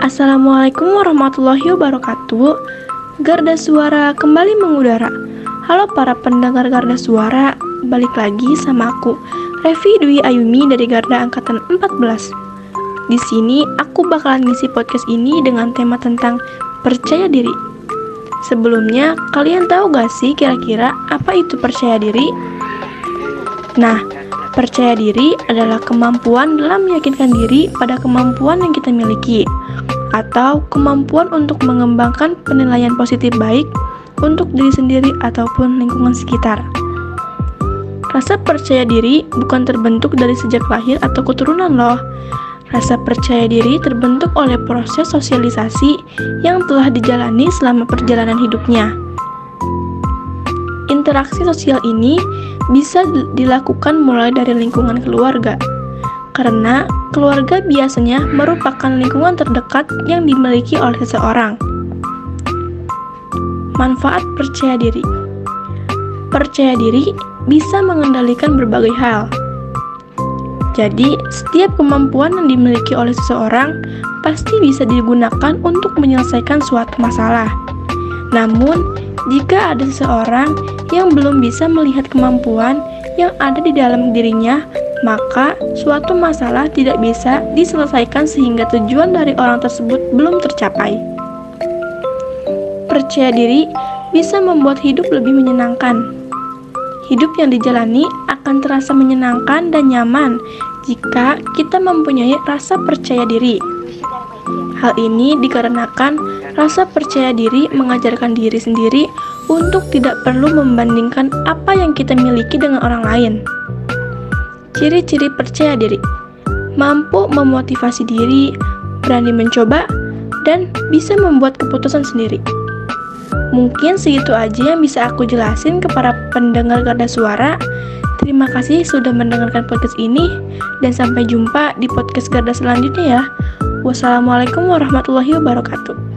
Assalamualaikum warahmatullahi wabarakatuh. Garda Suara kembali mengudara. Halo para pendengar Garda Suara, balik lagi sama aku, Revi Dwi Ayumi dari Garda Angkatan 14. Di sini aku bakalan ngisi podcast ini dengan tema tentang percaya diri. Sebelumnya, kalian tahu gak sih kira-kira apa itu percaya diri? Nah, percaya diri adalah kemampuan dalam meyakinkan diri pada kemampuan yang kita miliki atau kemampuan untuk mengembangkan penilaian positif baik untuk diri sendiri ataupun lingkungan sekitar. Rasa percaya diri bukan terbentuk dari sejak lahir atau keturunan loh. Rasa percaya diri terbentuk oleh proses sosialisasi yang telah dijalani selama perjalanan hidupnya. Interaksi sosial ini bisa dilakukan mulai dari lingkungan keluarga, karena keluarga biasanya merupakan lingkungan terdekat yang dimiliki oleh seseorang. Manfaat percaya diri Percaya diri bisa mengendalikan berbagai hal. Jadi, setiap kemampuan yang dimiliki oleh seseorang pasti bisa digunakan untuk menyelesaikan suatu masalah. Namun, jika ada seseorang yang belum bisa melihat kemampuan yang ada di dalam dirinya, maka suatu masalah tidak bisa diselesaikan sehingga tujuan dari orang tersebut belum tercapai. Percaya diri bisa membuat hidup lebih menyenangkan. Hidup yang dijalani akan terasa menyenangkan dan nyaman jika kita mempunyai rasa percaya diri. Hal ini dikarenakan rasa percaya diri mengajarkan diri sendiri untuk tidak perlu membandingkan apa yang kita miliki dengan orang lain. Ciri-ciri percaya diri Mampu memotivasi diri, berani mencoba, dan bisa membuat keputusan sendiri. Mungkin segitu aja yang bisa aku jelasin kepada pendengar Garda Suara. Terima kasih sudah mendengarkan podcast ini, dan sampai jumpa di podcast Garda selanjutnya ya. Wassalamualaikum warahmatullahi wabarakatuh.